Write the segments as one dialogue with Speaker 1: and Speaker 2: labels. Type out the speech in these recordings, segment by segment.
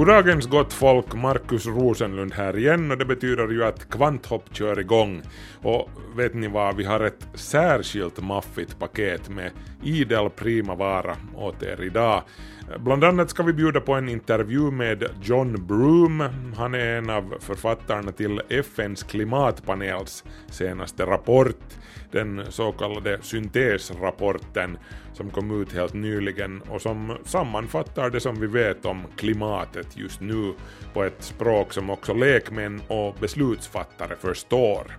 Speaker 1: Goddagens gott folk, Markus Rosenlund här igen och det betyder ju att Kvanthopp kör igång. Och vet ni vad, vi har ett särskilt maffigt paket med idel prima vara åt er idag. Bland annat ska vi bjuda på en intervju med John Broom. Han är en av författarna till FNs klimatpanels senaste rapport, den så kallade syntesrapporten som kom ut helt nyligen och som sammanfattar det som vi vet om klimatet just nu på ett språk som också lekmän och beslutsfattare förstår.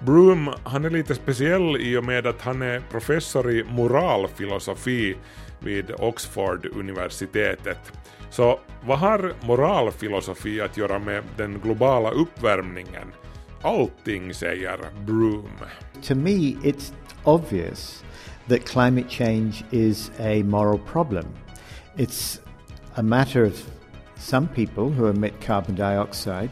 Speaker 1: Broom, han är lite speciell i och med att han är professor i moralfilosofi vid Oxford-universitetet. Så vad har moralfilosofi att göra med den globala uppvärmningen? Allting, säger Broom.
Speaker 2: To me, it's obvious that climate change is a moral problem. It's a matter of some people who emit carbon dioxide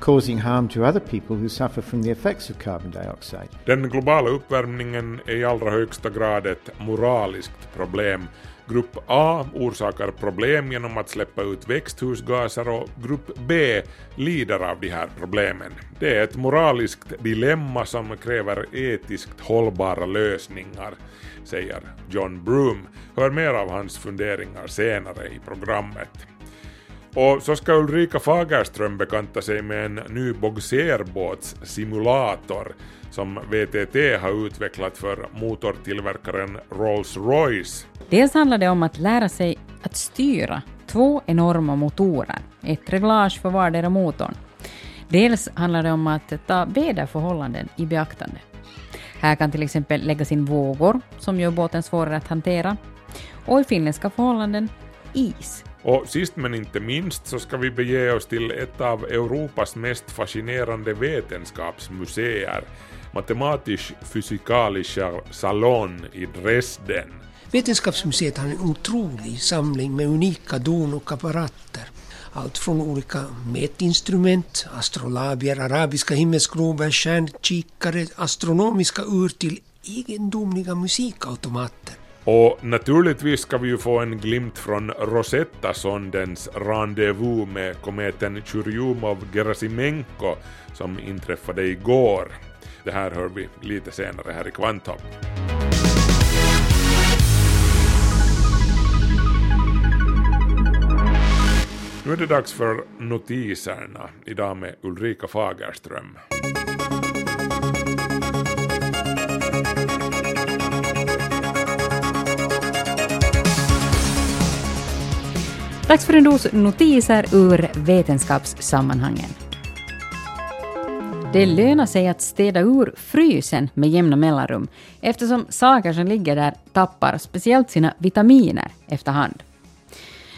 Speaker 2: causing harm to other people who suffer from the effects of carbon dioxide.
Speaker 1: Den globala uppvärmningen är i allra högsta grad ett moraliskt problem. Grupp A orsakar problem genom att släppa ut växthusgaser och grupp B lider av de här problemen. Det är ett moraliskt dilemma som kräver etiskt hållbara lösningar, säger John Broom. Hör mer av hans funderingar senare i programmet. Och så ska Ulrika Fagerström bekanta sig med en ny bogserbåtssimulator som VTT har utvecklat för motortillverkaren Rolls-Royce.
Speaker 3: Dels handlar det om att lära sig att styra två enorma motorer, ett reglage för vardera motorn. Dels handlar det om att ta väderförhållanden i beaktande. Här kan till exempel läggas in vågor som gör båten svårare att hantera och i finländska förhållanden is.
Speaker 1: Och sist men inte minst så ska vi bege oss till ett av Europas mest fascinerande vetenskapsmuseer, matematisch Physikalischer Salon i Dresden.
Speaker 4: Vetenskapsmuseet har en otrolig samling med unika don och apparater. Allt från olika mätinstrument, astrolabier, arabiska himmelsglober, stjärnkikare, astronomiska ur till egendomliga musikautomater.
Speaker 1: Och naturligtvis ska vi ju få en glimt från Rosetta-sondens rendezvous med kometen Churyumov-Gerasimenko som inträffade igår. Det här hör vi lite senare här i Kvanthopp. Nu är det dags för notiserna, idag med Ulrika Fagerström.
Speaker 3: Dags för en dos notiser ur vetenskapssammanhangen. Det lönar sig att städa ur frysen med jämna mellanrum eftersom saker som ligger där tappar speciellt sina vitaminer efterhand.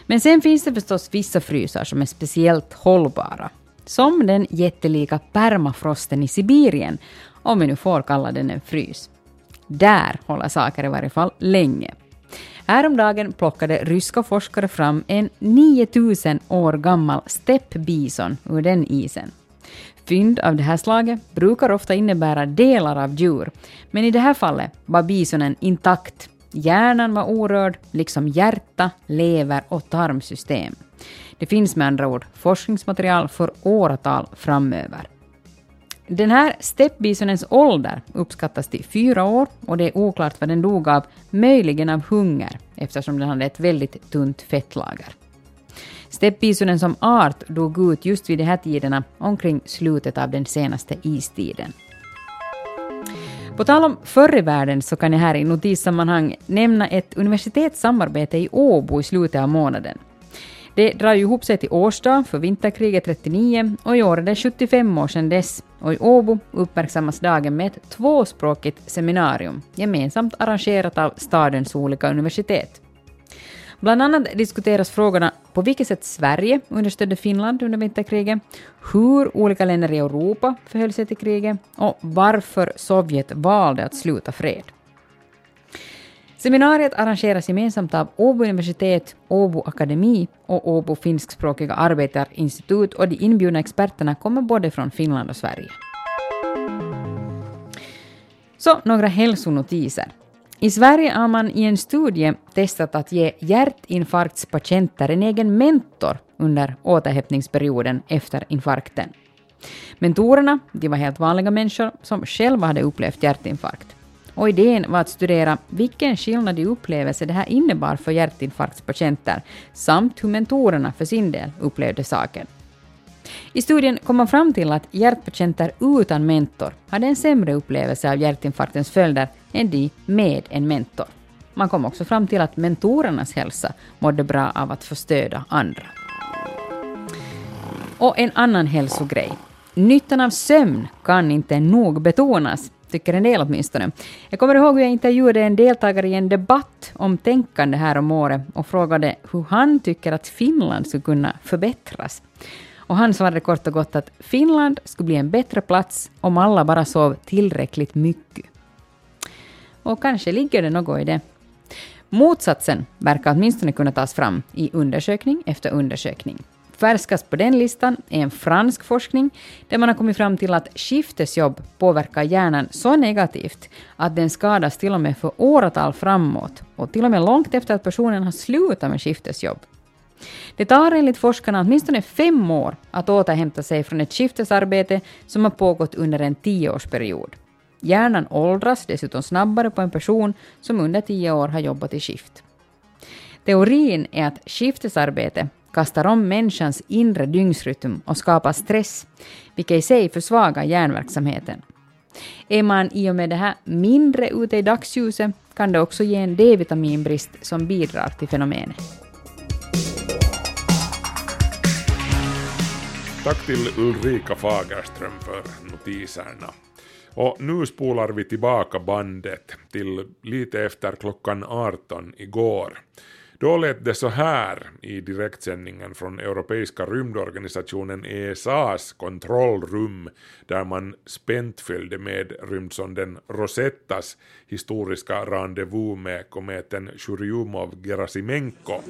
Speaker 3: Men sen finns det förstås vissa frysar som är speciellt hållbara. Som den jättelika permafrosten i Sibirien, om vi nu får kalla den en frys. Där håller saker i varje fall länge. Häromdagen plockade ryska forskare fram en 9000 år gammal steppbison ur den isen. Fynd av det här slaget brukar ofta innebära delar av djur, men i det här fallet var bisonen intakt. Hjärnan var orörd, liksom hjärta, lever och tarmsystem. Det finns med andra ord forskningsmaterial för åratal framöver. Den här steppbisonens ålder uppskattas till fyra år och det är oklart vad den dog av, möjligen av hunger eftersom den hade ett väldigt tunt fettlager. Steppbisonen som art dog ut just vid de här tiderna, omkring slutet av den senaste istiden. På tal om förr i världen så kan jag här i notissammanhang nämna ett universitetssamarbete i Åbo i slutet av månaden. Det drar ju ihop sig till årsdag för vinterkriget 39 och i år är det 75 år sedan dess och i Åbo uppmärksammas dagen med ett tvåspråkigt seminarium gemensamt arrangerat av stadens olika universitet. Bland annat diskuteras frågorna på vilket sätt Sverige understödde Finland under vinterkriget, hur olika länder i Europa förhöll sig till kriget och varför Sovjet valde att sluta fred. Seminariet arrangeras gemensamt av Åbo universitet, Åbo akademi och Åbo finskspråkiga arbetarinstitut och de inbjudna experterna kommer både från Finland och Sverige. Så några hälsonotiser. I Sverige har man i en studie testat att ge hjärtinfarktspatienter en egen mentor under återhämtningsperioden efter infarkten. Mentorerna de var helt vanliga människor som själva hade upplevt hjärtinfarkt. Och idén var att studera vilken skillnad i upplevelse det här innebar för hjärtinfarktspatienter samt hur mentorerna för sin del upplevde saken. I studien kom man fram till att hjärtpatienter utan mentor hade en sämre upplevelse av hjärtinfarktens följder än de med en mentor. Man kom också fram till att mentorernas hälsa mådde bra av att få stöda andra. Och en annan hälsogrej. Nyttan av sömn kan inte nog betonas, tycker en del åtminstone. Jag kommer ihåg hur jag intervjuade en deltagare i en debatt om tänkande här om året och frågade hur han tycker att Finland skulle kunna förbättras. Och han svarade kort och gott att Finland skulle bli en bättre plats om alla bara sov tillräckligt mycket. Och kanske ligger det något i det. Motsatsen verkar åtminstone kunna tas fram i undersökning efter undersökning. Färskast på den listan är en fransk forskning där man har kommit fram till att skiftesjobb påverkar hjärnan så negativt att den skadas till och med för åratal framåt och till och med långt efter att personen har slutat med skiftesjobb. Det tar enligt forskarna åtminstone fem år att återhämta sig från ett skiftesarbete som har pågått under en tioårsperiod. Hjärnan åldras dessutom snabbare på en person som under tio år har jobbat i skift. Teorin är att skiftesarbete kastar om människans inre dygnsrytm och skapar stress, vilket i sig försvagar hjärnverksamheten. Är man i och med det här mindre ute i dagsljuset kan det också ge en D-vitaminbrist som bidrar till fenomenet.
Speaker 1: Tack till Ulrika Fagerström för notiserna. Och nu spolar vi tillbaka bandet till lite efter klockan 18 igår. Då lät det så här i direktsändningen från Europeiska rymdorganisationen ESAs kontrollrum där man spänt följde med rymdsonden Rosettas historiska rendezvous med kometen Churyumov-Gerasimenko.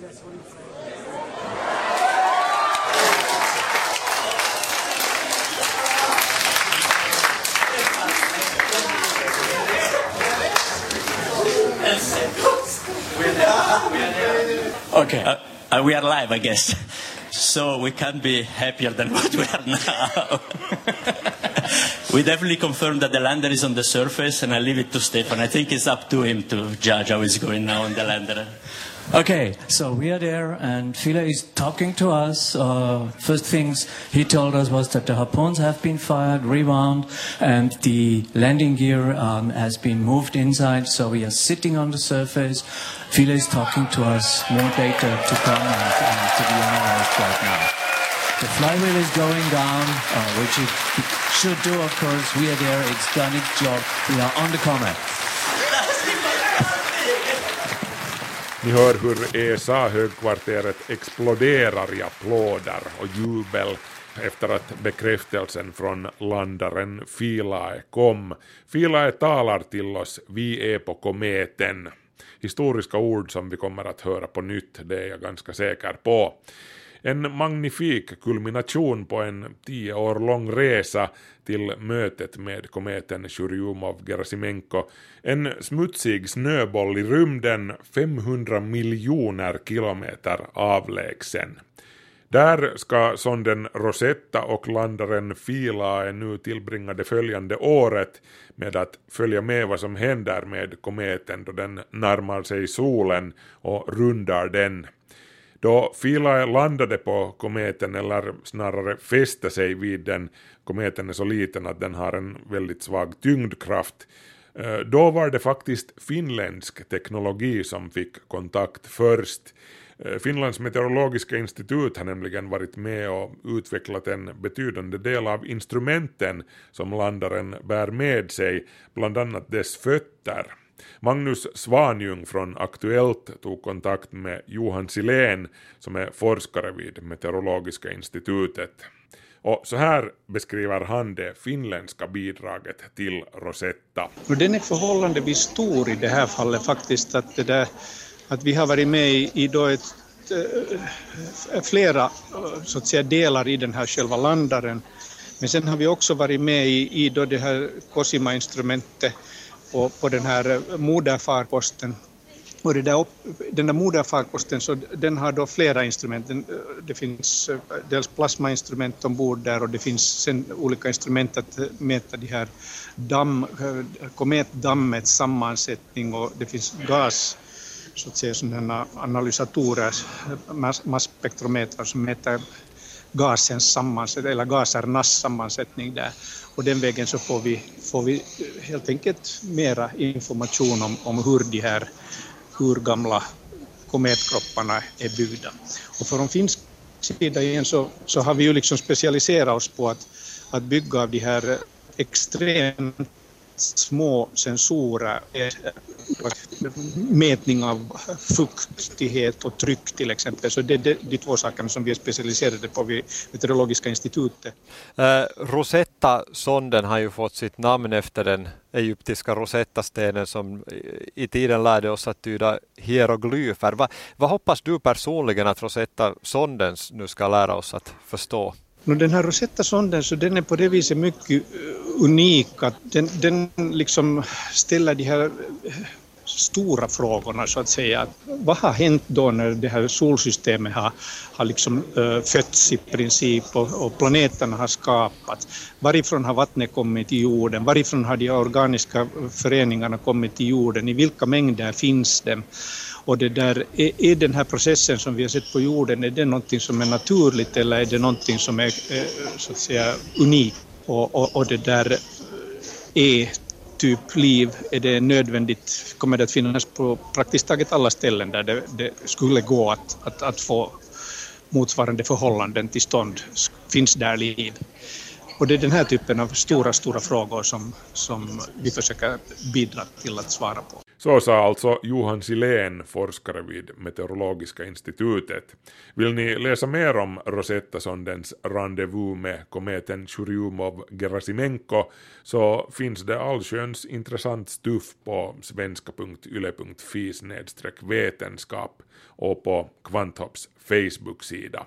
Speaker 5: Okay, uh, uh, we are live, I guess. So we can't be happier than what we are now. we definitely confirmed that the lander is on the surface, and I leave it to Stefan. I think it's up to him to judge how it's going now on the lander.
Speaker 6: Okay, so we are there, and Fila is talking to us. Uh, first things he told us was that the harpoons have been fired, rewound, and the landing gear um, has been moved inside. So we are sitting on the surface. Fila is talking to us. More data to come and, and to be analyzed right now. The flywheel is going down, uh, which it should do, of course. We are there. It's done its job. We are on the comet.
Speaker 1: Ni hör hur ESA-högkvarteret exploderar i applåder och jubel efter att bekräftelsen från landaren Philae kom. Philae talar till oss, vi är på kometen. Historiska ord som vi kommer att höra på nytt, det är jag ganska säker på. En magnifik kulmination på en tio år lång resa till mötet med kometen Churyumov-Gerasimenko. En smutsig snöboll i rymden 500 miljoner kilometer avlägsen. Där ska sonden Rosetta och landaren Philae nu tillbringa det följande året med att följa med vad som händer med kometen då den närmar sig solen och rundar den. Då Philae landade på kometen, eller snarare fäste sig vid den, kometen är så liten att den har en väldigt svag tyngdkraft, eh, då var det faktiskt finländsk teknologi som fick kontakt först. Eh, Finlands meteorologiska institut har nämligen varit med och utvecklat en betydande del av instrumenten som landaren bär med sig, bland annat dess fötter. Magnus Svanjung från Aktuellt tog kontakt med Johan Silén som är forskare vid Meteorologiska institutet. Och så här beskriver han det finländska bidraget till Rosetta.
Speaker 7: Den är förhållandevis stor i det här fallet faktiskt, att, det där, att vi har varit med i, i då ett, eh, eh, flera eh, så att säga, delar i den här själva landaren. Men sen har vi också varit med i, i då det här Cosima-instrumentet på, på den här eh, moderfarkosten och det där, den där moderfarkosten så den har då flera instrument. Eh, det finns eh, dels plasmainstrument ombord där och det finns sen olika instrument att mäta de här damm, kometdammets sammansättning och det finns gas så att säga sådana analysatorer, masspektrometrar som mäter gasens sammansättning, eller gasernas sammansättning där. Och den vägen så får vi, får vi helt enkelt mera information om, om hur de här urgamla kometkropparna är byggda. Och från finsk sida igen så, så har vi ju liksom specialiserat oss på att, att bygga av de här extremt små sensorer, eh, mätning av fuktighet och tryck till exempel. Så det är de två sakerna som vi är specialiserade på vid Meteorologiska institutet.
Speaker 8: Eh, uh, Rosetta-sonden har ju fått sitt namn efter den egyptiska Rosetta-stenen som i tiden lärde oss att tyda hieroglyfer. Va, vad hoppas du personligen att Rosetta-sonden nu ska lära oss att förstå?
Speaker 7: No, den här Rosetta-sonden så den är på det viset mycket eh, unik att den, den liksom ställer de här eh, stora frågorna så att säga. Vad har hänt då när det här solsystemet har, har liksom, äh, fötts i princip och, och planeterna har skapats? Varifrån har vattnet kommit till jorden? Varifrån har de organiska föreningarna kommit till jorden? I vilka mängder finns de? Och det där, är, är den här processen som vi har sett på jorden, är det någonting som är naturligt eller är det någonting som är eh, så att säga unikt? Och, och, och det där eh, är typ liv, är det nödvändigt, kommer det att finnas på praktiskt taget alla ställen där det, det skulle gå att, att, att få motsvarande förhållanden till stånd? Finns där liv? Och det är den här typen av stora, stora frågor som, som vi försöker bidra till att svara på.
Speaker 1: Så sa alltså Johan Silén, forskare vid Meteorologiska institutet. Vill ni läsa mer om Rosetta-sondens rendezvous med kometen Churyumov-Gerasimenko så finns det allsköns intressant stuff på svenska.yle.fi vetenskap och på Kvanthopps Facebook-sida.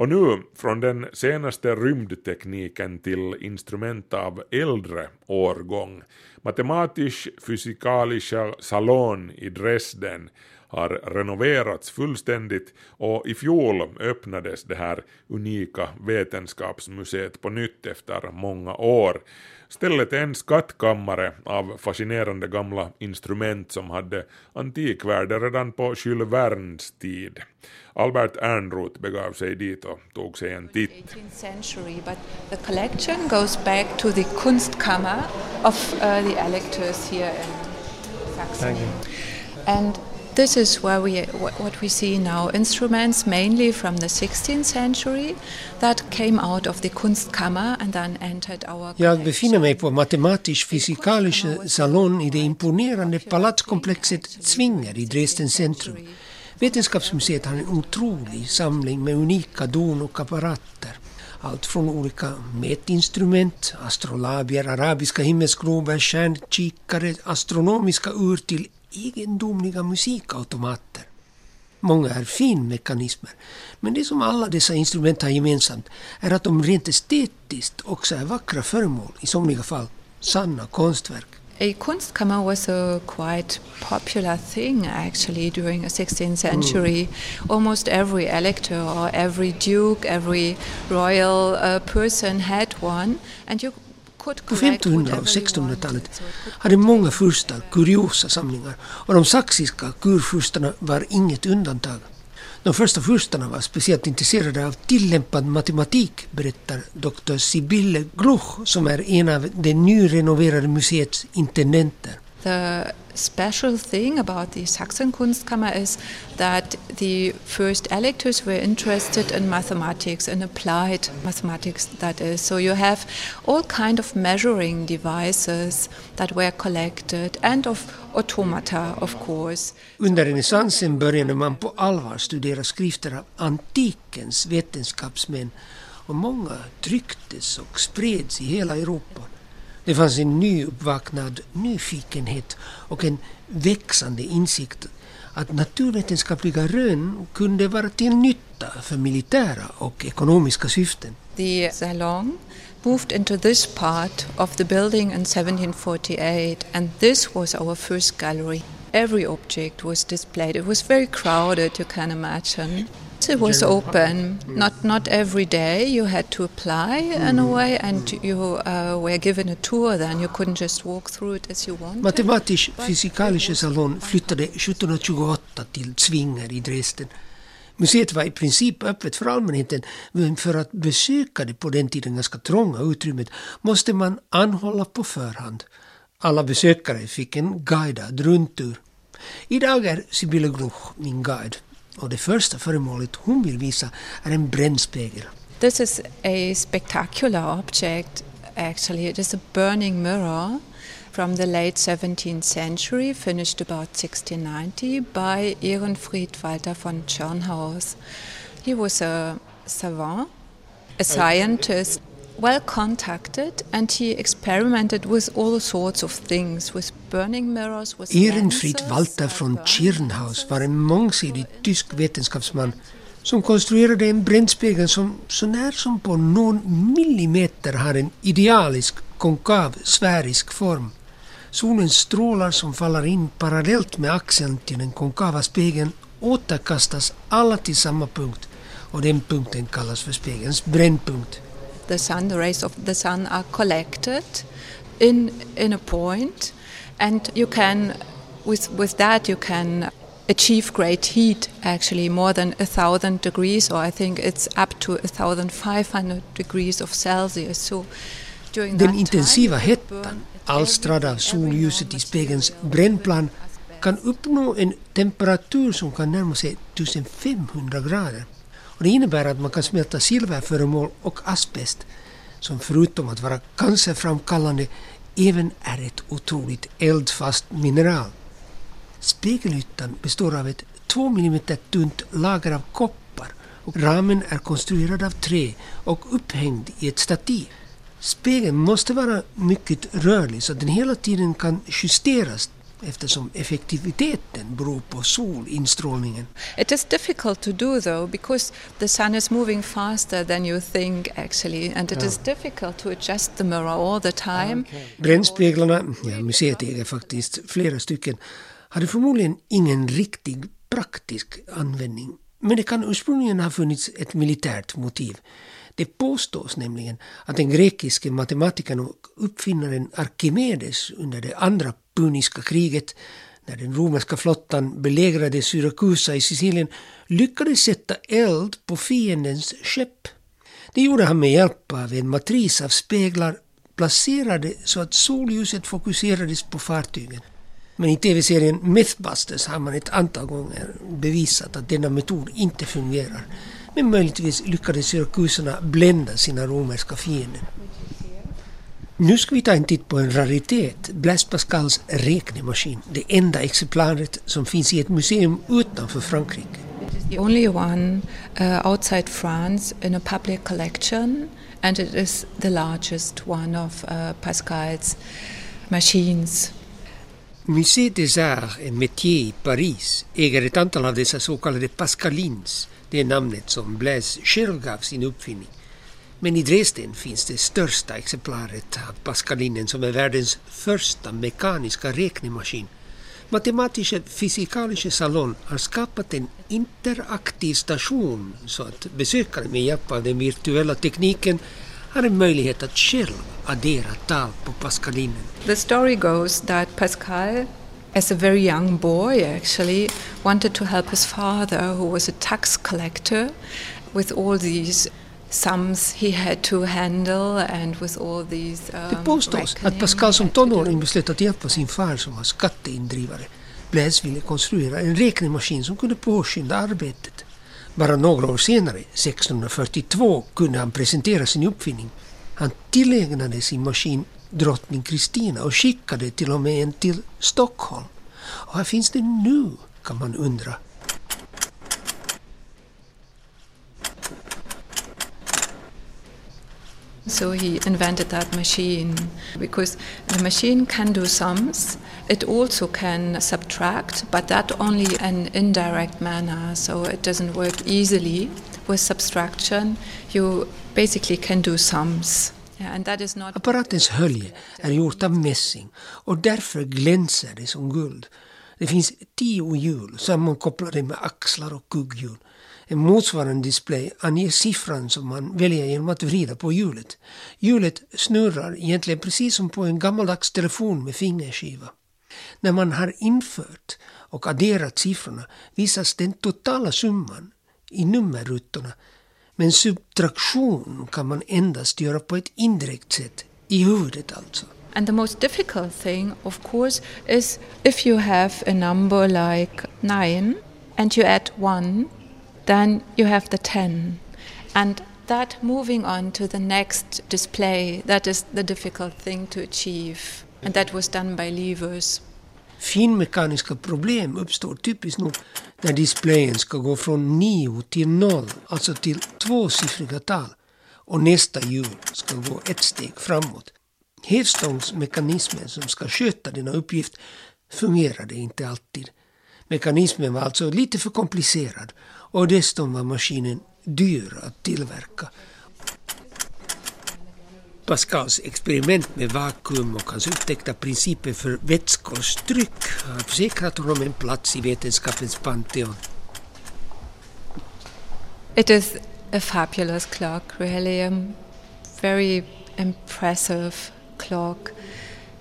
Speaker 1: Och nu från den senaste rymdtekniken till instrument av äldre årgång. Matematisch-fysikalischer Salon i Dresden har renoverats fullständigt och i fjol öppnades det här unika vetenskapsmuseet på nytt efter många år. Stället är en skattkammare av fascinerande gamla instrument som hade antikvärde redan på Jules Vernes tid. Albert Ernroth begav sig dit och tog sig en titt. 18th century, but the collection goes back to the Kunstkammer of uh, the electors here in Saxony.
Speaker 9: And this is where we what we see now instruments mainly from the 16th century that came out of the Kunstkammer and then entered our
Speaker 4: Jag befinner mig på matematisk-fysikaliska salon i det imponerande palatskomplexet Zwinger i Dresdens centrum. Vetenskapsmuseet har en otrolig samling med unika don och apparater. Allt från olika mätinstrument, astrolabier, arabiska himmelsglober, stjärnkikare, astronomiska ur till egendomliga musikautomater. Många är finmekanismer, men det som alla dessa instrument har gemensamt är att de rent estetiskt också är vackra föremål, i somliga fall sanna konstverk.
Speaker 9: A Kunstkammer was a quite popular thing actually during the 16th century. Mm. Almost every elector or every duke, every royal uh, person had one. And you
Speaker 4: på 1500 och 1600-talet hade många furstar kuriosa samlingar och de saxiska kurfurstarna var inget undantag. De första furstarna var speciellt intresserade av tillämpad matematik, berättar doktor Sibylle Gluch som är en av det nyrenoverade museets intendenter.
Speaker 9: The special thing about the Saxon Sachsenkunstkammer is that the first electors were interested in mathematics and applied mathematics that is so you have all kind of measuring devices that were collected and of automata of course
Speaker 4: Under renässansen började man på allvar studera skrifter av antikens vetenskapsmän och många trycktes och spreds i hela Europa. Det fanns en nyuppvaknad nyfikenhet och en växande insikt att naturvetenskapliga rön kunde vara till nytta för militära och ekonomiska syften.
Speaker 9: The salon moved into this part of the building in 1748, and this was our first gallery. Every object was displayed. It was very crowded, you can imagine. It was open, not not every day. You had to apply in a way, and you uh, were given a tour. Then you couldn't just walk through it as you wanted.
Speaker 4: Matematisk-fysikalische salon flyttade 1728 till Zwinger i Dresden. Museet var i princip öppet för allmänheten, men för att besöka det på den tiden ganska trånga utrymmet måste man anhålla på förhand. Alla besökare fick en guidad rundtur. Idag är Sibylle Gluch min guide och det första föremålet hon vill visa är en brännspegel.
Speaker 9: This is a spectacular object, actually. It is a burning mirror from the late 17th century, finished about 1690 by Ehrenfried Walter von Tschirnhaus. He was a savant, a scientist, well contacted, and he experimented with all sorts of things, with burning mirrors, with
Speaker 4: Ehrenfried Walter von Tschirnhaus var en mångsidig tysk vetenskapsman som konstruerade en brännspegel som så när som på någon millimeter har en idealisk konkav sfärisk form. Solens strålar som faller in parallellt med axeln till den konkava spegeln återkastas alla till samma punkt och den punkten kallas för spegelns brännpunkt.
Speaker 9: The sun, the rays of the sun are collected in in a point, and you can, with with that, you can achieve great heat. Actually, more than a thousand degrees, or I think it's up to a thousand five hundred degrees of Celsius. So during
Speaker 4: Den intensiva hettan,
Speaker 9: burned
Speaker 4: alstrad av solljuset i spegelns brännplan, kan uppnå en temperatur som kan närma sig 1500 grader. Och det innebär att man kan smälta silverföremål och asbest, som förutom att vara cancerframkallande även är ett otroligt eldfast mineral. Spegelytan består av ett 2 mm tunt lager av koppar och ramen är konstruerad av trä och upphängd i ett stativ. Spegeln måste vara mycket rörlig så att den hela tiden kan justeras eftersom effektiviteten beror på solinstrålningen.
Speaker 9: It is difficult to do though because the sun is moving faster than you think actually, and it is difficult to adjust the mirror all the time.
Speaker 4: Brännspeglarna, ja, museet äger faktiskt flera stycken, hade förmodligen ingen riktig praktisk användning. Men det kan ursprungligen ha funnits ett militärt motiv. Det påstås nämligen att den grekiske matematikern och uppfinnaren Arkimedes under det andra puniska kriget, när den romerska flottan belägrade Syrakusa i Sicilien, lyckades sätta eld på fiendens skepp. Det gjorde han med hjälp av en matris av speglar placerade så att solljuset fokuserades på fartygen. Men i tv-serien Mythbusters har man ett antal gånger bevisat att denna metod inte fungerar. Men möjligtvis lyckades syrakuserna blända sina romerska fiender. Nu ska vi ta en titt på en raritet, Blaise Pascals räknemaskin. Det enda exemplaret som finns i ett museum utanför Frankrike.
Speaker 9: The only one uh, outside France in a public collection, and it is the largest one of uh, Pascal's machines.
Speaker 4: Musée des Arts et Métiers i Paris äger ett antal av dessa så kallade Pascalins, det är namnet som Blaise själv gav sin uppfinning. Men i Dresden finns det största exemplaret av Pascalinen som är världens första mekaniska räknemaskin. Matematiska fysikalische salon har skapat en interaktiv station så att besökare med hjälp av den virtuella tekniken har en möjlighet att själv addera tal på Pascalinen.
Speaker 9: The story goes that Pascal, as a very young boy actually, wanted to help his father, who was a tax collector, with all these sums he had to handle and with all these um,
Speaker 4: Det påstås att Pascal som tonåring beslöt att hjälpa sin far som var skatteindrivare. Blaise ville konstruera en räknemaskin som kunde påskynda arbetet. Bara några år senare, 1642, kunde han presentera sin uppfinning. Han tillägnade sin maskin drottning Kristina och skickade till och med en till Stockholm. Och här finns det nu, kan man undra.
Speaker 9: So he invented that machine because the machine can do sums. It also can subtract, but that only in indirect manner. So it doesn't work easily with subtraction. You basically can do sums. Yeah, and that is not
Speaker 4: Apparatens hölje är gjort av mässing och därför glänser det som guld. Det finns tio hjul sammankopplade med axlar och kugghjul. En motsvarande display anger siffran som man väljer genom att vrida på hjulet. Hjulet snurrar egentligen precis som på en gammaldags telefon med fingerskiva. När man har infört och adderat siffrorna visas den totala summan i nummerrutorna. Men subtraktion kan man endast göra på ett indirekt sätt, i huvudet alltså.
Speaker 9: And the most difficult thing, of course, is if you have a number like 9 and you add 1, then you have the 10. And that moving on to the next display, that is the difficult thing to achieve. And that was done by levers.
Speaker 4: Finmekaniska problem uppstår typiskt nog när displayen ska gå från 9 till 0, alltså till tvåsiffriga tal, och nästa hjul ska gå ett steg framåt. Hävstångsmekanismen som ska sköta denna uppgift fungerade inte alltid. Mekanismen var alltså lite för komplicerad och dessutom var maskinen dyr att tillverka. Pascals experiment med vakuum och hans upptäckta principer för vätskors tryck har försäkrat honom en plats i vetenskapens panteon.
Speaker 9: It is a fabulous clock, really. A very impressive clock.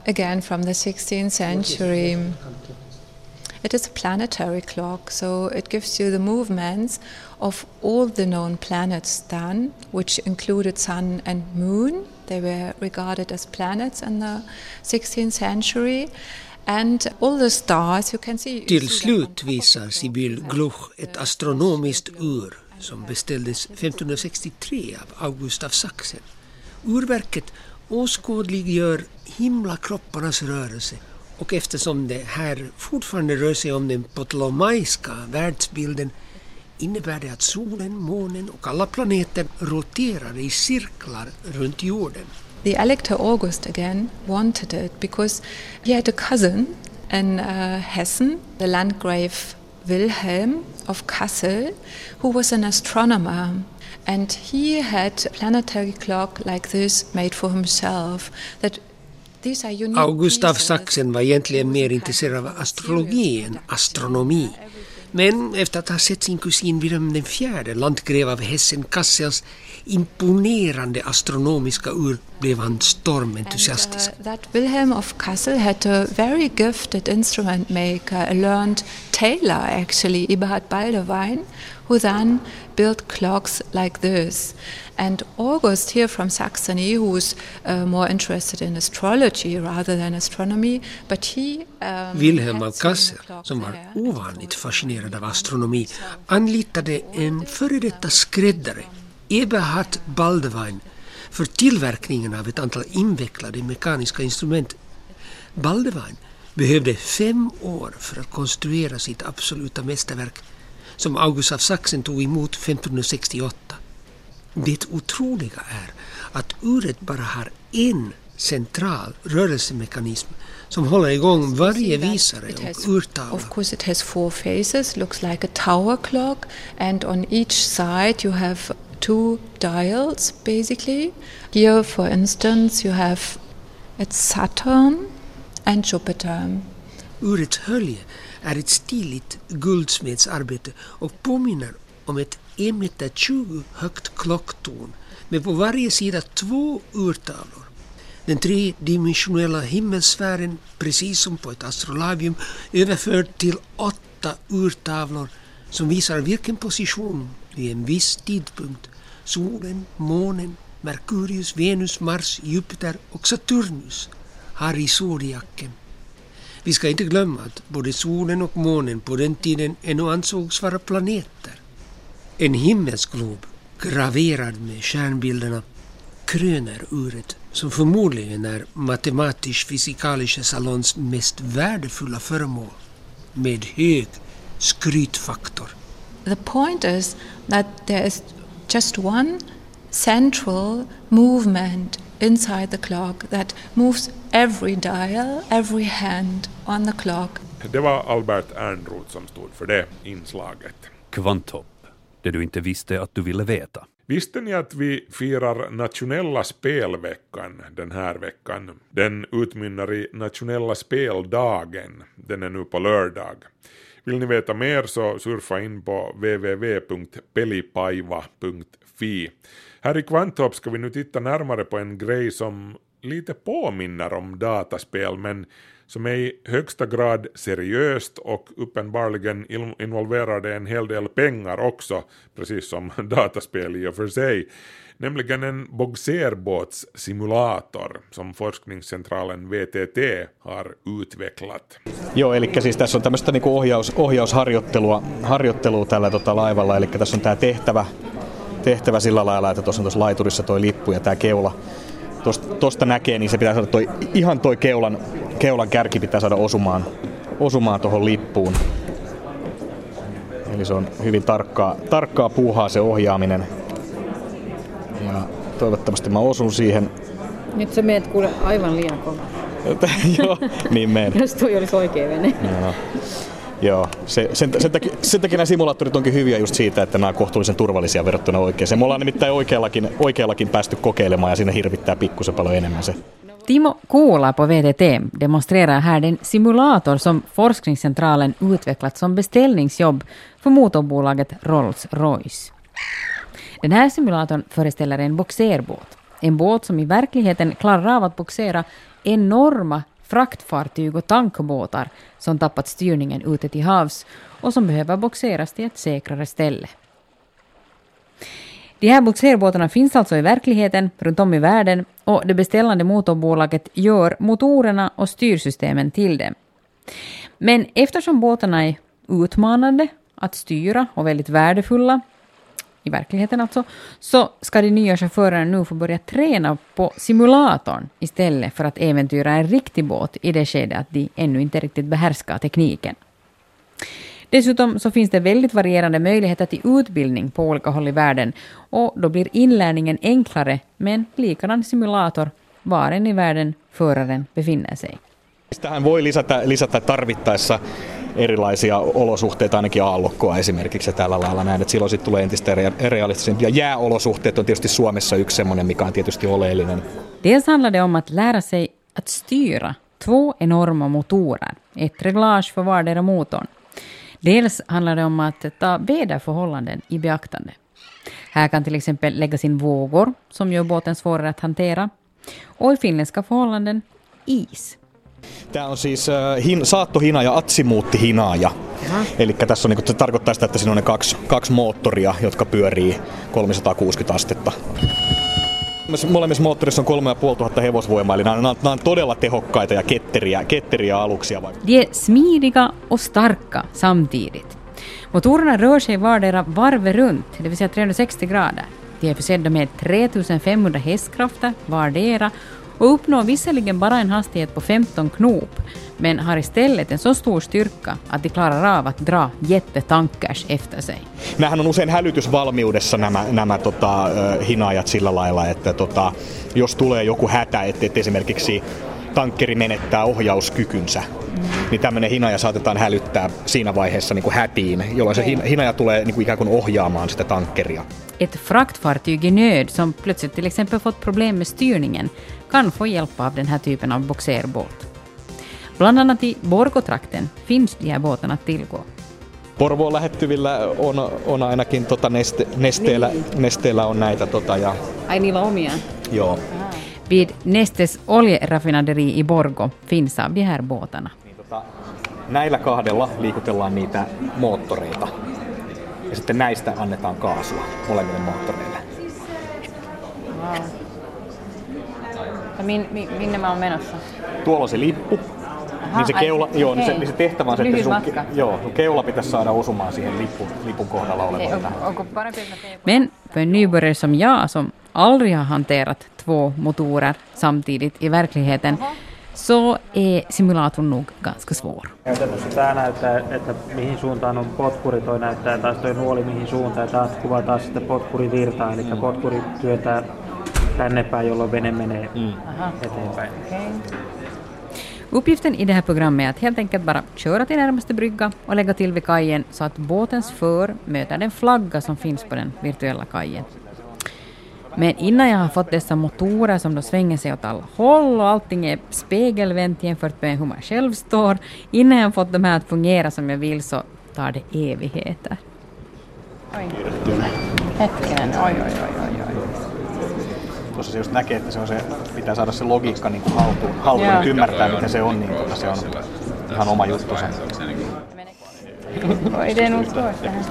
Speaker 9: Again, from the 16th century. It is a planetary clock, so it gives you the movements of all the known planets then, which included Sun and Moon. They were regarded as planets in the 16th century. And all the stars, you can see. you
Speaker 4: Till slut visar Sibyl. Gluch ett astronomiskt ur som beställdes 1563 av August av Sachsen. Urverket åskådliggör himlakropparnas rörelse och eftersom det här fortfarande rör sig om den ptolemaiska världsbilden innebär det att solen, månen och alla planeter roterar i cirklar runt jorden.
Speaker 9: The Elector August again wanted it because he had a cousin in uh, Hessen, the Landgrave Wilhelm of Kassel, who was an astronomer. And he had a planetary clock like this made for himself. That
Speaker 4: August av. Sachsen var egentligen mer intresserad av astrologi än astronomi. Men efter att ha sett sin kusin Wilhelm IV, landgrev av Hessen-Kassels imponerande astronomiska ur blev han stormentusiastisk.
Speaker 9: Uh, that Wilhelm of Kassel had a very gifted instrument maker, a learned tailor actually, Eberhard Baldewin, who then built clocks like this. And August here from Saxony, who was uh, more interested in astrology rather than astronomy, but he um,
Speaker 4: Wilhelm
Speaker 9: some
Speaker 4: Kassel, som var ovanligt fascinerad av astronomi, anlitade en före detta skräddare, Eberhard Baldewin, för tillverkningen av ett antal invecklade mekaniska instrument. Baldewin behövde fem år för att konstruera sitt absoluta mästerverk, som August av Sachsen tog emot 1568. Det otroliga är att uret bara har en central rörelsemekanism som håller igång varje visare och urtavla.
Speaker 9: Of course, it has four faces, looks like a tower clock, and on each side you have two dials basically. Here, for instance, you have it's Saturn and Jupiter.
Speaker 4: Urets hölje är ett stiligt guldsmedsarbete och påminner om ett 1,20 meter högt klocktorn med på varje sida två urtavlor. Den tredimensionella himmelsfären, precis som på ett astrolabium, överförd till åtta urtavlor som visar vilken position vid en viss tidpunkt Solen, månen, Merkurius, Venus, Mars, Jupiter och Saturnus. Har i zodiaken. Vi ska inte glömma att både solen och månen på den tiden ännu ansågs vara planeter. En himmelsglob graverad med stjärnbilderna kröner uret som förmodligen är matematisk-fysikalische salons mest värdefulla föremål med hög skrytfaktor.
Speaker 9: The point is that there is just one central movement inside the clock that moves every dial, every hand on the clock.
Speaker 1: Det var Albert Ernroth som stod för det inslaget.
Speaker 10: Kvanthopp, det du inte visste att du ville veta.
Speaker 1: Visste ni att vi firar nationella spelveckan den här veckan? Den utmynnar i nationella speldagen. Den är nu på lördag. Vill ni veta mer så surfa in på www.pelipaiva.fi. Här i Kvanthopp ska vi nu titta närmare på en grej som lite påminner om dataspel men som är i högsta grad seriöst och uppenbarligen involverar det en hel del pengar också, precis som dataspel i och för sig. Nämligen en bogserbåtssimulator som forskningscentralen VTT har utvecklat.
Speaker 11: Joo, eli siis tässä on tämmöistä niinku ohjaus, ohjausharjoittelua harjoittelua tällä tota laivalla, eli tässä on tämä tehtävä, tehtävä sillä lailla, että tuossa on tuossa laiturissa toi lippu ja tämä keula. Tuosta, näkee, niin se pitää saada toi, ihan toi keulan, keulan kärki pitää saada osumaan, osumaan tuohon lippuun. Eli se on hyvin tarkkaa, tarkkaa puuhaa se ohjaaminen. Ja toivottavasti mä osun siihen.
Speaker 3: Nyt sä meet kuule aivan liian kova.
Speaker 11: Joo, niin meen.
Speaker 3: Jos toi olisi oikea vene.
Speaker 11: Joo. Joo, se, sen, sen, takia, sen takia nämä simulaattorit onkin hyviä just siitä, että nämä on kohtuullisen turvallisia verrattuna oikeaan. Me ollaan nimittäin oikeallakin, oikeallakin päästy kokeilemaan ja siinä hirvittää pikkusen paljon enemmän se.
Speaker 3: Timo Kuula på VTT demonstrerar här den simulator som Forskningscentralen utvecklat som beställningsjobb för motorbolaget Rolls-Royce. Den här simulatorn föreställer en boxerbåt. En båt som i verkligheten klarar av att boxera enorma fraktfartyg och tankbåtar som tappat styrningen ute till havs och som behöver boxeras till ett säkrare ställe. De här boxerbåtarna finns alltså i verkligheten runt om i världen och det beställande motorbolaget gör motorerna och styrsystemen till dem. Men eftersom båtarna är utmanande att styra och väldigt värdefulla i verkligheten alltså, så ska de nya chaufförerna nu få börja träna på simulatorn istället för att äventyra en riktig båt i det skede att de ännu inte riktigt behärskar tekniken. Dessutom så finns det väldigt varierande möjligheter till utbildning på olika håll i världen och då blir inlärningen enklare med en likadan simulator var än i världen föraren befinner sig.
Speaker 11: Tähän voi lisätä, lisätä tarvittaessa erilaisia olosuhteita, ainakin aallokkoa esimerkiksi ja tällä lailla näin, että silloin sitten tulee entistä realistisempia. Jääolosuhteet on tietysti Suomessa yksi semmoinen, mikä on tietysti oleellinen.
Speaker 3: Dels handlar det om att lära sig att styra två enorma motorer, ett reglage för vardera motorn. Dels handlar det om att ta väderförhållanden i beaktande. Här kan till exempel läggas in vågor som gör båten svårare att hantera. Och i finländska förhållanden is.
Speaker 11: Tämä on siis äh, hin, saattohina ja atsimuuttihinaaja. Eli tässä on, niin se tarkoittaa sitä, että siinä on ne kaksi, kaksi moottoria, jotka pyörii 360 astetta. Molemmissa moottorissa on 3500 hevosvoimaa, eli nämä on, nämä on todella tehokkaita ja ketteriä, ketteriä aluksia.
Speaker 3: De är smidiga och starka samtidigt. Motorerna rör sig vardera varvet runt, det vill säga 360 grader. De är försedda med 3500 hästkrafter vardera och uppnår visserligen bara en hastighet på 15 knop, men har istället en så stor styrka att de klarar av att dra jättetankers efter sig.
Speaker 11: Nämähän on usein hälytysvalmiudessa nämä, nämä tota, hinaajat sillä lailla, että tota, jos tulee joku hätä, että, että esimerkiksi tankkeri menettää ohjauskykynsä, mm. niin tämmöinen hinaja saatetaan hälyttää siinä vaiheessa niin kuin hätiin, jolloin se hinaja tulee niin kuin ikään kuin ohjaamaan sitä tankkeria.
Speaker 3: Ett fraktfartyg i nöd som plötsligt till exempel fått problem med styrningen kan få hjälp av den här typen av boxerbåt. Bland annat i Borgotrakten finns de här båtarna att tillgå.
Speaker 11: Porvoon lähettyvillä on, on ainakin tota neste, nesteellä, niin. nesteellä on näitä. Tota, ja...
Speaker 3: Ai niillä omia?
Speaker 11: Joo.
Speaker 3: Vid Nestes oljeraffinaderi i Borgo finns av de här båtarna.
Speaker 11: Niin, tota, näillä kahdella liikutellaan niitä moottoreita. Ja sitten näistä annetaan kaasua molemmille moottoreille.
Speaker 3: Ja min, min, minne mä oon menossa?
Speaker 11: Tuolla on se lippu.
Speaker 3: Aha,
Speaker 11: niin se,
Speaker 3: ai,
Speaker 11: keula, joo, niin se, niin se tehtävä on se, että sun,
Speaker 3: matka.
Speaker 11: joo, sun keula pitäisi saada osumaan siihen lippu, lipun kohdalla olevaan.
Speaker 3: onko, onko parempi, että mä teen- Men för en nybörjare som jag, som aldrig har hanterat två motorer samtidigt i verkligheten, så är simulatorn nog ganska svår.
Speaker 12: Käytännössä tämä näyttää, että mihin suuntaan on potkuri, toi näyttää taas toi nuoli mihin suuntaan, ja taas kuvaa taas sitten potkurivirtaa, eli potkuri työntää tänne päin, jolloin vene menee
Speaker 3: Aha.
Speaker 12: eteenpäin.
Speaker 3: Uppgiften i det här programmet är att helt enkelt bara köra till närmaste brygga och lägga till vid kajen så att båtens för möter den flagga som finns på den virtuella kajen. Men innan jag har fått dessa motorer som då svänger sig åt alla håll och allting är spegelvänt jämfört med hur man själv står, innan jag har fått de här att fungera som jag vill så tar det evigheter. Oj. Hetkinen, oj oj oj oj oj.
Speaker 11: Tuossa se just näkee, että se on se, pitää saada se logiikka niin kuin haltuun, haltuun että ymmärtää mitä se on, niin tota, se on ihan oma juttunsa.
Speaker 3: Oj, det är nog svårt det här.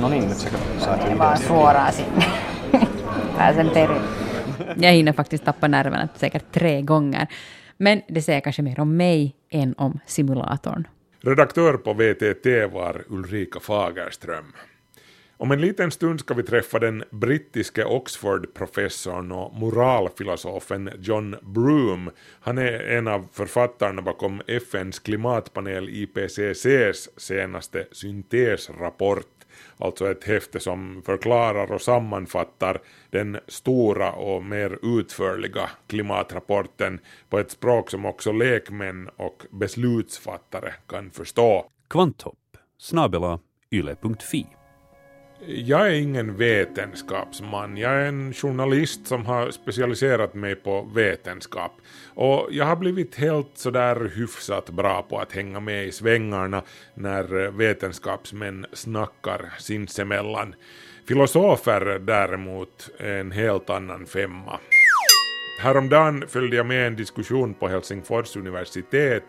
Speaker 11: No niin, nyt sä saat
Speaker 3: är bara svårare sinne. Pääsen perille. Jag hinner faktiskt tappa nerverna säkert tre gånger. Men det säger kanske mer om mig än om simulatorn.
Speaker 1: Redaktör på VTT var Ulrika Fagerström. Om en liten stund ska vi träffa den brittiske Oxford-professorn och moralfilosofen John Broom. Han är en av författarna bakom FNs klimatpanel IPCCs senaste syntesrapport, alltså ett häfte som förklarar och sammanfattar den stora och mer utförliga klimatrapporten på ett språk som också lekmän och beslutsfattare kan förstå.
Speaker 10: Kvanthopp snabela yle.fi.
Speaker 1: Jag är ingen vetenskapsman. Jag är en journalist som har specialiserat mig på vetenskap. Och jag har blivit helt sådär hyfsat bra på att hänga med i svängarna när vetenskapsmän snackar sinsemellan. Filosofer däremot är en helt annan femma. Häromdagen följde jag med en diskussion på Helsingfors universitet.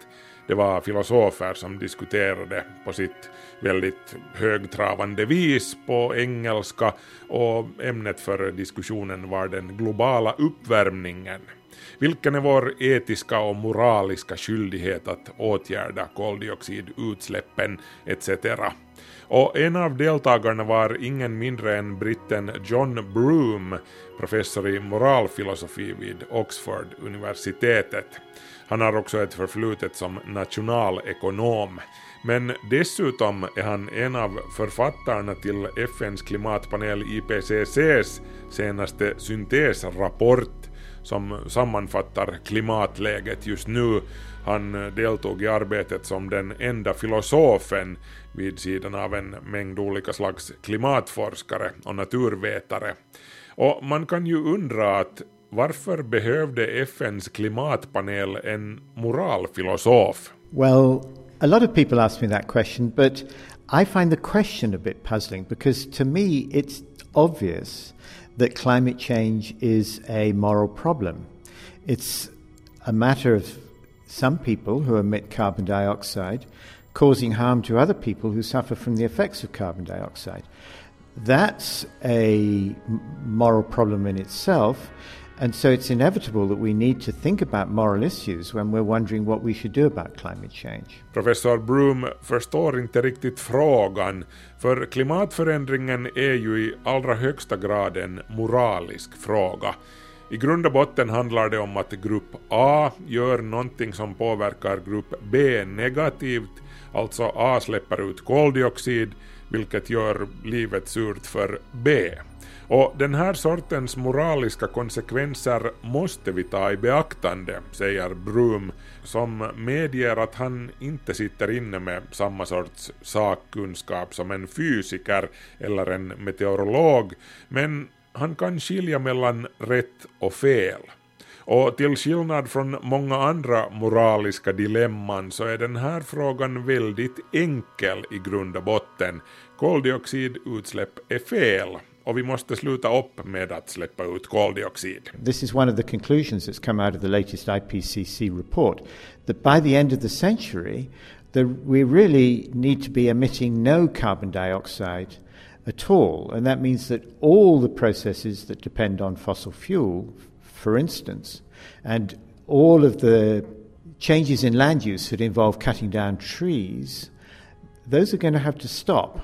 Speaker 1: Det var filosofer som diskuterade på sitt väldigt högtravande vis på engelska och ämnet för diskussionen var den globala uppvärmningen. Vilken är vår etiska och moraliska skyldighet att åtgärda koldioxidutsläppen etc. Och en av deltagarna var ingen mindre än britten John Broom, professor i moralfilosofi vid Oxford-universitetet. Han har också ett förflutet som nationalekonom. Men dessutom är han en av författarna till FNs klimatpanel IPCCs senaste syntesrapport som sammanfattar klimatläget just nu. Han deltog i arbetet som den enda filosofen vid sidan av en mängd olika slags klimatforskare och naturvetare. Och man kan ju undra att varför behövde FNs klimatpanel en moralfilosof?
Speaker 2: Well, a lot of people ask me that question, but I find the question a bit puzzling because to me it's obvious that climate change is a moral problem. It's a matter of some people who emit carbon dioxide causing harm to other people who suffer from the effects of carbon dioxide. That's a moral problem in itself. And so it's inevitable that we need to think about moral issues when we're wondering what we should do about climate change.
Speaker 1: Professor Broom förstår inte riktigt frågan, för klimatförändringen är ju i allra högsta grad en moralisk fråga. I grund och botten handlar det om att grupp A gör någonting som påverkar grupp B negativt, alltså A släpper ut koldioxid, vilket gör livet surt för B. Och den här sortens moraliska konsekvenser måste vi ta i beaktande, säger Broom, som medger att han inte sitter inne med samma sorts sakkunskap som en fysiker eller en meteorolog, men han kan skilja mellan rätt och fel. Och till skillnad från många andra moraliska dilemman så är den här frågan väldigt enkel i grund och botten. Koldioxidutsläpp är fel och vi måste sluta upp med att släppa ut koldioxid.
Speaker 2: This is one of the conclusions that's come out of the latest IPCC report that by the end of the century, the, we really need to be emitting no carbon dioxide at all. And that means that all the processes that depend on fossil fuel, for instance, and all of the changes in land use that involve cutting down trees, those are going to have to stop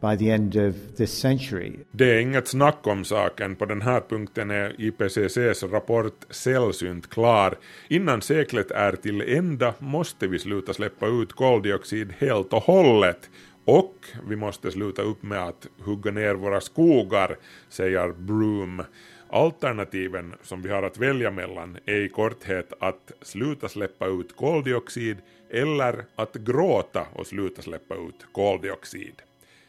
Speaker 2: by the end of this century.
Speaker 1: Det är inget snack om saken. På den här punkten är IPCCs rapport sällsynt klar. Innan seklet är till ända måste vi sluta släppa ut koldioxid helt och hållet. Och vi måste sluta upp med att hugga ner våra skogar, säger Broom. Alternativen som vi har att välja mellan är i korthet att sluta släppa ut koldioxid eller att gråta och sluta släppa ut koldioxid.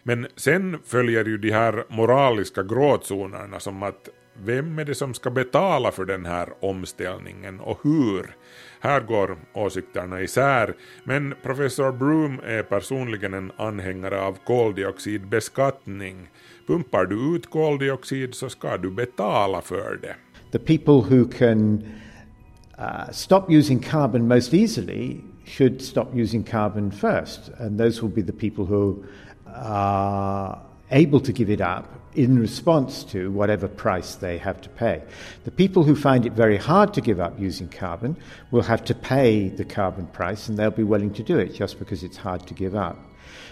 Speaker 1: Men sen följer ju de här moraliska gråzonerna som att vem är det som ska betala för den här omställningen och hur? Här går åsikterna isär, men professor Broom är personligen en anhängare av koldioxidbeskattning. Pumpar du ut koldioxid så ska du betala för det.
Speaker 2: The people who can uh, stop using carbon most easily should stop using carbon first, and those will be the people who are able to give it up in response to whatever price they have to pay. The people who find it very hard to give up using carbon will have to pay the carbon price and they'll be willing to do it just because it's hard to give up.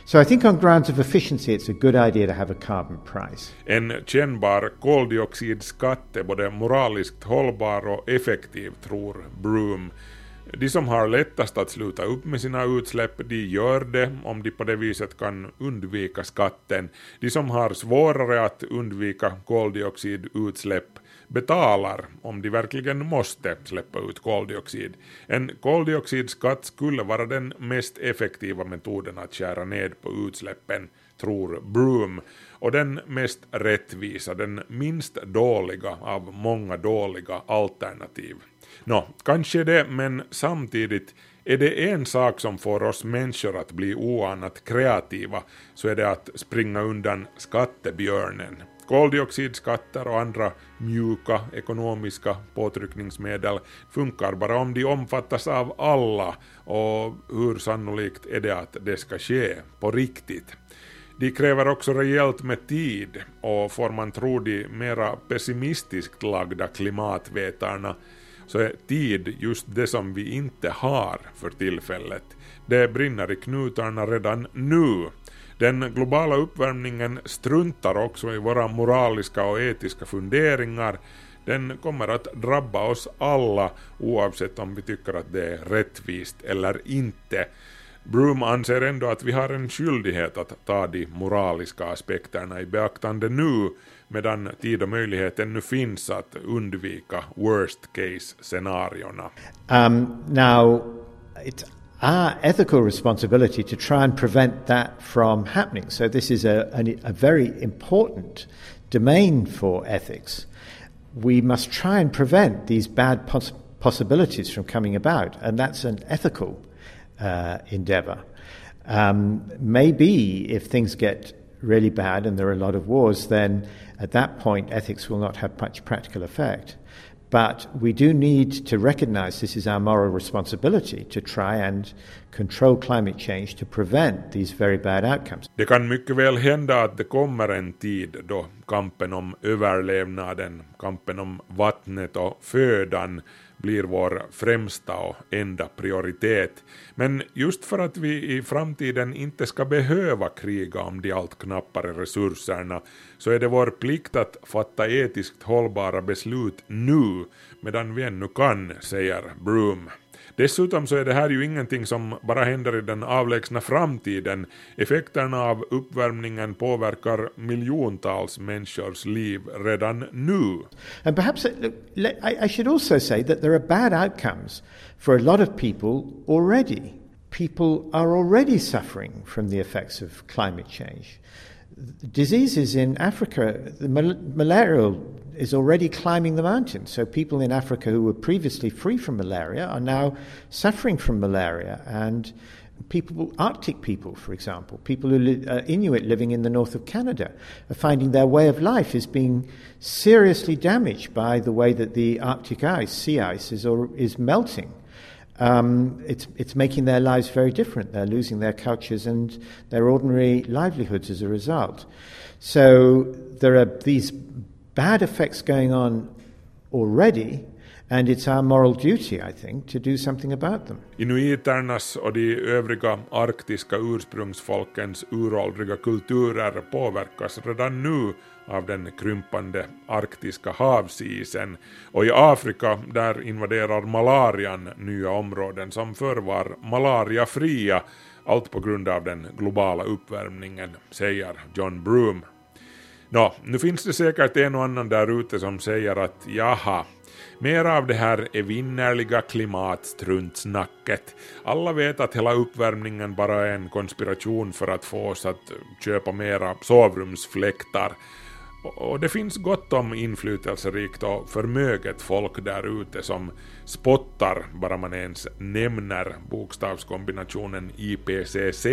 Speaker 2: So I think on grounds of efficiency it's a good idea to have a carbon price.
Speaker 1: En kännbar koldioxidskatt är både moraliskt hållbar och effektiv, tror Broom. De som har lättast att sluta upp med sina utsläpp, de gör det om de på det viset kan undvika skatten. De som har svårare att undvika koldioxidutsläpp betalar om de verkligen måste släppa ut koldioxid. En koldioxidskatt skulle vara den mest effektiva metoden att skära ned på utsläppen, tror Broom, och den mest rättvisa, den minst dåliga av många dåliga alternativ. Nå, kanske det, men samtidigt är det en sak som får oss människor att bli oanat kreativa så är det att springa undan skattebjörnen. Koldioxidskatter och andra mjuka ekonomiska påtryckningsmedel funkar bara om de omfattas av alla och hur sannolikt är det att det ska ske på riktigt. De kräver också rejält med tid och får man tro de mera pessimistiskt lagda klimatvetarna så är tid just det som vi inte har för tillfället. Det brinner i knutarna redan nu. Den globala uppvärmningen struntar också i våra moraliska och etiska funderingar. Den kommer att drabba oss alla oavsett om vi tycker att det är rättvist eller inte. Broom anser ändå att vi har en skyldighet att ta de moraliska aspekterna i beaktande nu medan tid och möjlighet ännu finns att undvika worst case-scenarierna.
Speaker 2: Um, now, it's our ethical responsibility to try and prevent that from happening. So, this is a, a, a very important domain for ethics. We must try and prevent these bad poss- possibilities from coming about, and that's an ethical uh, endeavor. Um, maybe if things get really bad and there are a lot of wars, then at that point ethics will not have much practical effect. But we do need to recognize this is our moral responsibility to try and control climate change to prevent these very bad outcomes.
Speaker 1: Det kan mycket väl hända att det kommer en tid då kampen om överlevnaden, kampen om vattnet och födan blir vår främsta och enda prioritet. Men just för att vi i framtiden inte ska behöva kriga om de allt knappare resurserna så är det vår plikt att fatta etiskt hållbara beslut nu medan vi ännu kan, säger Broom. Dessutom så är det här ju ingenting som bara händer i den avlägsna framtiden. Effekterna av uppvärmningen påverkar miljontals människors liv redan nu.
Speaker 2: And perhaps I, I should also say that there are bad outcomes for a lot of people already. People are already suffering from the effects of climate change. Diseases in Africa, the mal- malarial is already climbing the mountains. So people in Africa who were previously free from malaria are now suffering from malaria. And people, Arctic people, for example, people who li- uh, Inuit living in the north of Canada, are finding their way of life is being seriously damaged by the way that the Arctic ice, sea ice, is, or, is melting. um, it's, it's making their lives very different. They're losing their cultures and their ordinary livelihoods as a result. So there are these bad effects going on already, and it's our moral duty, I think, to do something about them.
Speaker 1: Inuiternas och de övriga arktiska ursprungsfolkens uråldriga kulturer påverkas redan nu av den krympande arktiska havsisen och i Afrika där invaderar malarian nya områden som förr var malariafria, allt på grund av den globala uppvärmningen, säger John Broom. Nå, nu finns det säkert en och annan där ute som säger att jaha, mer av det här evinnerliga klimatstruntsnacket. Alla vet att hela uppvärmningen bara är en konspiration för att få oss att köpa mera sovrumsfläktar. Och det finns gott om inflytelserikt och förmöget folk där ute som spottar bara man ens nämner bokstavskombinationen IPCC.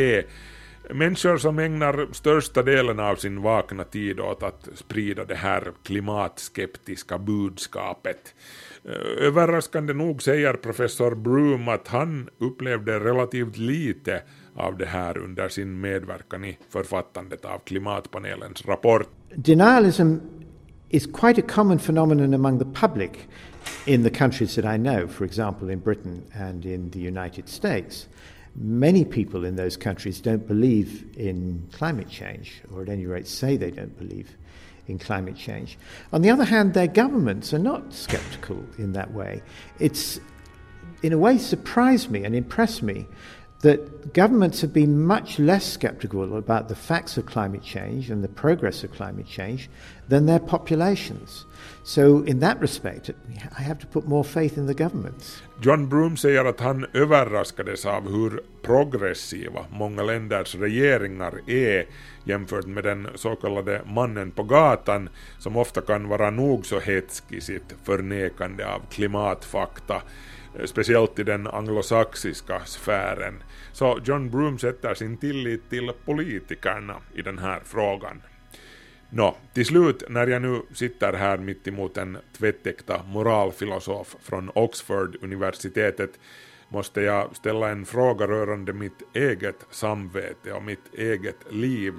Speaker 1: Människor som ägnar största delen av sin vakna tid åt att sprida det här klimatskeptiska budskapet. Eh, överraskande nog säger professor Broom att han upplevde relativt lite av det här under sin medverkan i författandet av klimatpanelens rapport.
Speaker 2: Denialism is quite a common phenomenon among the public in the countries that I know, for example, in Britain and in the United States. Many people in those countries don't believe in climate change, or at any rate say they don't believe in climate change. On the other hand, their governments are not skeptical in that way. It's, in a way, surprised me and impressed me that governments have been much less skeptical about the facts of climate change and the progress of climate change than their populations. So, in that respect, I have to put more faith in the governments.
Speaker 1: John Broom säger att han överraskades av hur progressiva många länders regeringar är jämfört med den så kallade mannen på gatan som ofta kan vara nog så hetsk i sitt förnekande av klimatfakta, speciellt i den anglosaxiska sfären. Så John Broom sätter sin tillit till politikerna i den här frågan. Nå, till slut när jag nu sitter här mitt emot en tvättäkta moralfilosof från Oxford-universitetet måste jag ställa en fråga rörande mitt eget samvete och mitt eget liv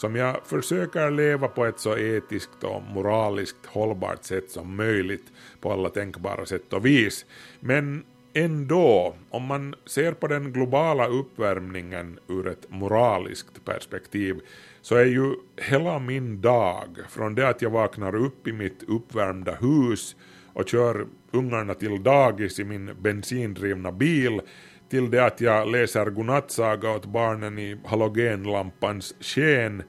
Speaker 1: som jag försöker leva på ett så etiskt och moraliskt hållbart sätt som möjligt på alla tänkbara sätt och vis. Men ändå, om man ser på den globala uppvärmningen ur ett moraliskt perspektiv, så är ju hela min dag, från det att jag vaknar upp i mitt uppvärmda hus och kör ungarna till dagis i min bensindrivna bil, till det att jag läser godnattsaga åt barnen i halogenlampans sken,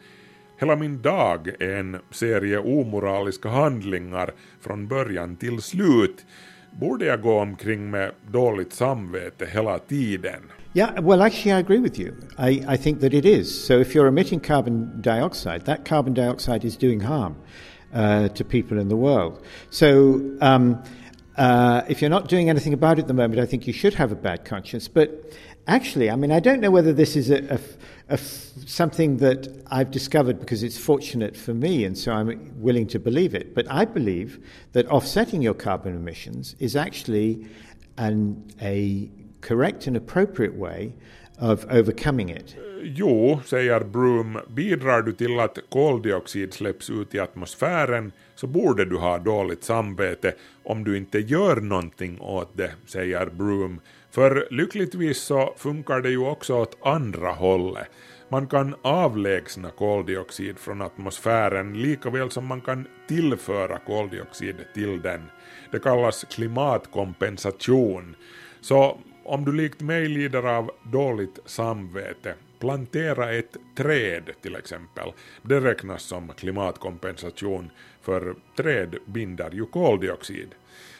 Speaker 1: Hela min dag är en serie omoraliska handlingar från början till slut. Borde jag gå omkring med dåligt samvete hela tiden?
Speaker 2: Yeah, well, actually, I agree with you. I, I think that it is. So, if you're emitting carbon dioxide, that carbon dioxide is doing harm uh, to people in the world. So, um, uh, if you're not doing anything about it at the moment, I think you should have a bad conscience. But actually, I mean, I don't know whether this is a, a, a something that I've discovered because it's fortunate for me, and so I'm willing to believe it. But I believe that offsetting your carbon emissions is actually an, a correct and appropriate way of overcoming it.
Speaker 1: Jo, säger Broom, bidrar du till att koldioxid släpps ut i atmosfären så borde du ha dåligt samvete om du inte gör någonting åt det, säger Broom. För lyckligtvis så funkar det ju också åt andra hållet. Man kan avlägsna koldioxid från atmosfären lika väl som man kan tillföra koldioxid till den. Det kallas klimatkompensation. Så om du likt mig lider av dåligt samvete, plantera ett träd till exempel. Det räknas som klimatkompensation för träd binder ju koldioxid.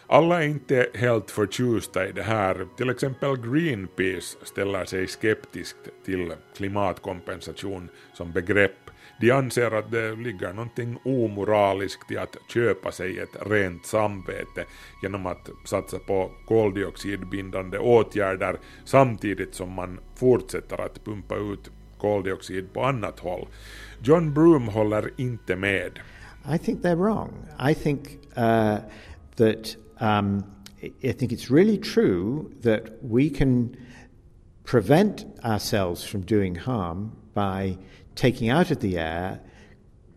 Speaker 1: Alla är inte helt förtjusta i det här. Till exempel Greenpeace ställer sig skeptiskt till klimatkompensation som begrepp. De anser att det ligger någonting omoraliskt i att köpa sig ett rent samvete genom att satsa på koldioxidbindande åtgärder samtidigt som man fortsätter att pumpa ut koldioxid på annat håll. John Broom håller inte med.
Speaker 2: I think they're wrong. I think uh, that um, I think it's really true that we can prevent ourselves from doing harm by taking out of the air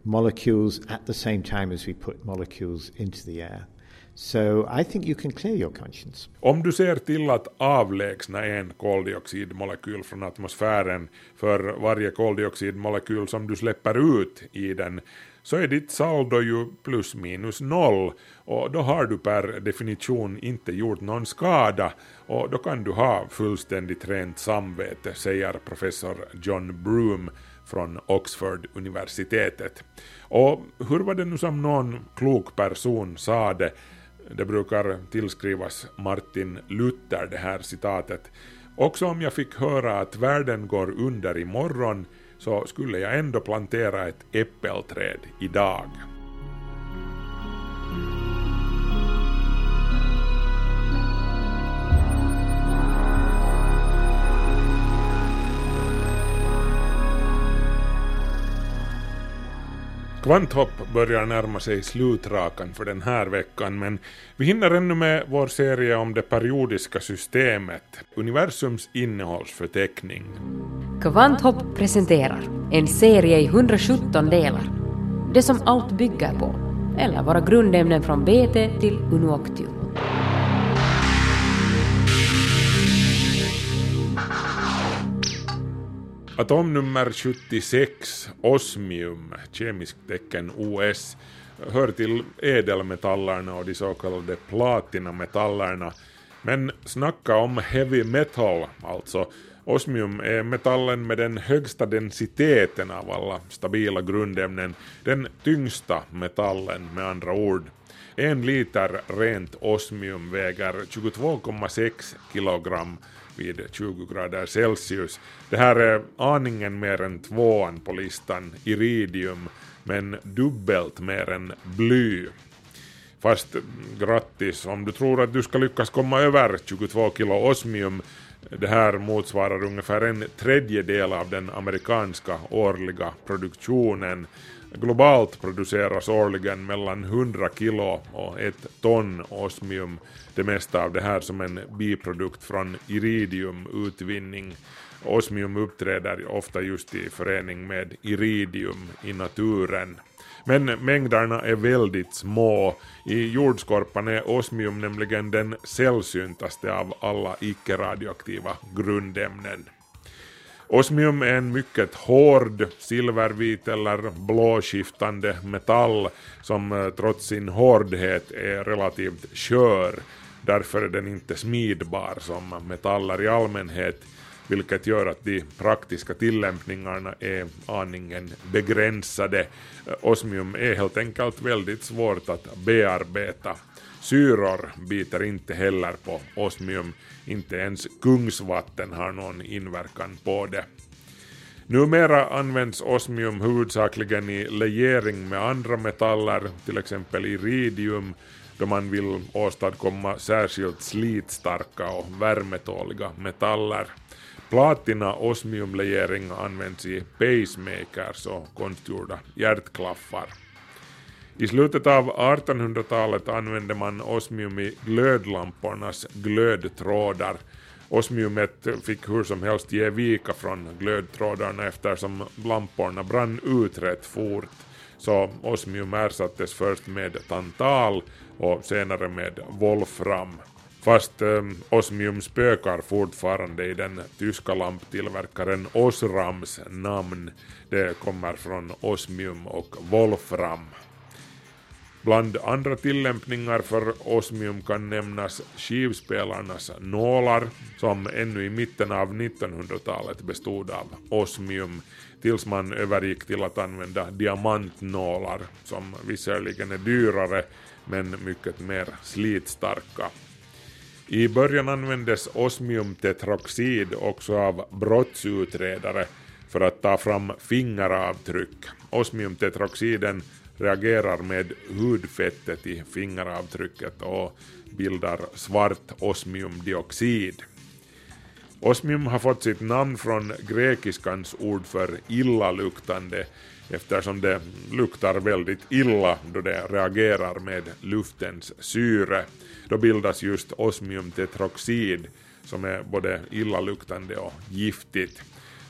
Speaker 2: molecules at the same time as we put molecules into the air. So I think you can clear your conscience.
Speaker 1: Om du ser till att avlägsna en koldioxidmolekyl från atmosfären för varje koldioxidmolekyl som du släpper ut i den så är ditt saldo ju plus minus noll och då har du per definition inte gjort någon skada och då kan du ha fullständigt rent samvete, säger professor John Broom från Oxford-universitetet. Och hur var det nu som någon klok person sa det? Det brukar tillskrivas Martin Luther det här citatet. Också om jag fick höra att världen går under imorgon så skulle jag ändå plantera ett äppelträd idag. Kvanthopp börjar närma sig slutrakan för den här veckan men vi hinner ännu med vår serie om det periodiska systemet, universums innehållsförteckning.
Speaker 13: Kvanthopp presenterar en serie i 117 delar. Det som allt bygger på, eller våra grundämnen från BT till Unuoctium.
Speaker 1: Atomnummer 76, osmium, kemiskt tecken OS, hör till ädelmetallerna och de så kallade platinametallerna. Men snacka om heavy metal, alltså. Osmium är metallen med den högsta densiteten av alla stabila grundämnen, den tyngsta metallen med andra ord. En liter rent osmium väger 22,6 kilogram vid 20 grader Celsius. Det här är aningen mer än tvåan på listan, iridium, men dubbelt mer än bly. Fast grattis, om du tror att du ska lyckas komma över 22 kilo osmium, det här motsvarar ungefär en tredjedel av den amerikanska årliga produktionen. Globalt produceras årligen mellan 100 kilo och ett ton osmium, det mesta av det här som en biprodukt från iridiumutvinning. Osmium uppträder ofta just i förening med iridium i naturen. Men mängderna är väldigt små. I jordskorpan är osmium nämligen den sällsyntaste av alla icke-radioaktiva grundämnen. Osmium är en mycket hård, silvervit eller blåskiftande metall som eh, trots sin hårdhet är relativt skör. Därför är den inte smidbar som metaller i allmänhet, vilket gör att de praktiska tillämpningarna är aningen begränsade. Eh, osmium är helt enkelt väldigt svårt att bearbeta. Syror biter inte heller på osmium, inte ens kungsvatten har någon inverkan på det. Numera används osmium huvudsakligen i legering med andra metaller, till exempel iridium, då man vill åstadkomma särskilt slitstarka och värmetåliga metaller. Platina-osmiumlegering används i pacemakers och konstgjorda hjärtklaffar. I slutet av 1800-talet använde man osmium i glödlampornas glödtrådar. Osmiumet fick hur som helst ge vika från glödtrådarna eftersom lamporna brann ut rätt fort, så osmium ersattes först med tantal och senare med wolfram. Fast eh, osmium spökar fortfarande i den tyska lamptillverkaren Osrams namn. Det kommer från osmium och wolfram. Bland andra tillämpningar för osmium kan nämnas skivspelarnas nålar som ännu i mitten av 1900-talet bestod av osmium tills man övergick till att använda diamantnålar som visserligen är dyrare men mycket mer slitstarka. I början användes osmiumtetroxid också av brottsutredare för att ta fram fingeravtryck. Osmiumtetroxiden reagerar med hudfettet i fingeravtrycket och bildar svart osmiumdioxid. Osmium har fått sitt namn från grekiskans ord för illaluktande eftersom det luktar väldigt illa då det reagerar med luftens syre. Då bildas just osmiumtetroxid som är både illaluktande och giftigt.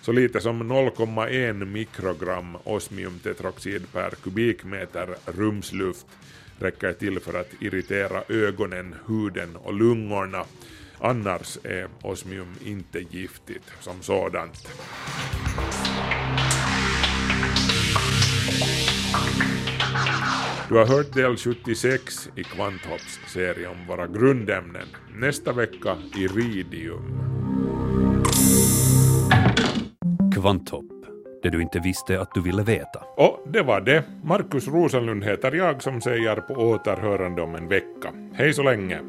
Speaker 1: Så lite som 0,1 mikrogram osmiumtetroxid per kubikmeter rumsluft räcker till för att irritera ögonen, huden och lungorna. Annars är osmium inte giftigt som sådant. Du har hört del 76 i Kvanthopps serie om våra grundämnen. Nästa vecka iridium.
Speaker 10: Kvanthopp, det du inte visste att du ville veta.
Speaker 1: Och det var det. Markus Rosenlund heter jag som säger på återhörande om en vecka. Hej så länge!